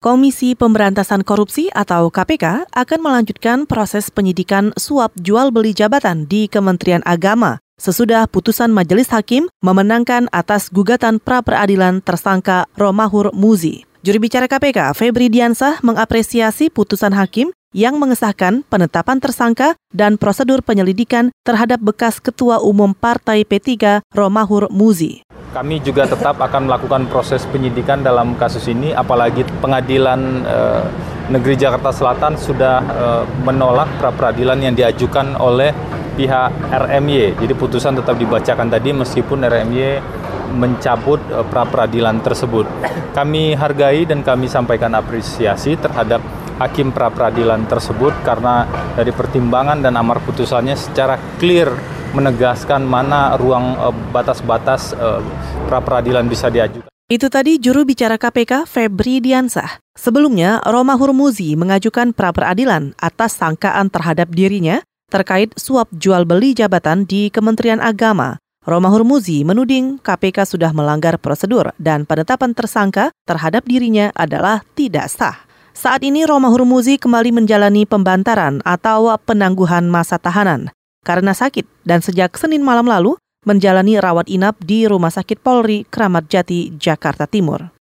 Komisi Pemberantasan Korupsi atau KPK akan melanjutkan proses penyidikan suap jual beli jabatan di Kementerian Agama sesudah putusan Majelis Hakim memenangkan atas gugatan pra peradilan tersangka Romahur Muzi. Juru bicara KPK, Febri Diansah, mengapresiasi putusan hakim yang mengesahkan penetapan tersangka dan prosedur penyelidikan terhadap bekas Ketua Umum Partai P3 Romahur Muzi. Kami juga tetap akan melakukan proses penyidikan dalam kasus ini, apalagi pengadilan eh, negeri Jakarta Selatan sudah eh, menolak pra peradilan yang diajukan oleh pihak RMY. Jadi putusan tetap dibacakan tadi meskipun RMY mencabut eh, pra peradilan tersebut. Kami hargai dan kami sampaikan apresiasi terhadap hakim pra peradilan tersebut karena dari pertimbangan dan amar putusannya secara clear menegaskan mana ruang eh, batas-batas uh, pra peradilan bisa diajukan. Itu tadi juru bicara KPK Febri Diansah. Sebelumnya, Roma Hurmuzi mengajukan pra peradilan atas sangkaan terhadap dirinya terkait suap jual beli jabatan di Kementerian Agama. Roma Hurmuzi menuding KPK sudah melanggar prosedur dan penetapan tersangka terhadap dirinya adalah tidak sah. Saat ini Roma Hurmuzi kembali menjalani pembantaran atau penangguhan masa tahanan karena sakit dan sejak Senin malam lalu menjalani rawat inap di Rumah Sakit Polri Kramat Jati, Jakarta Timur.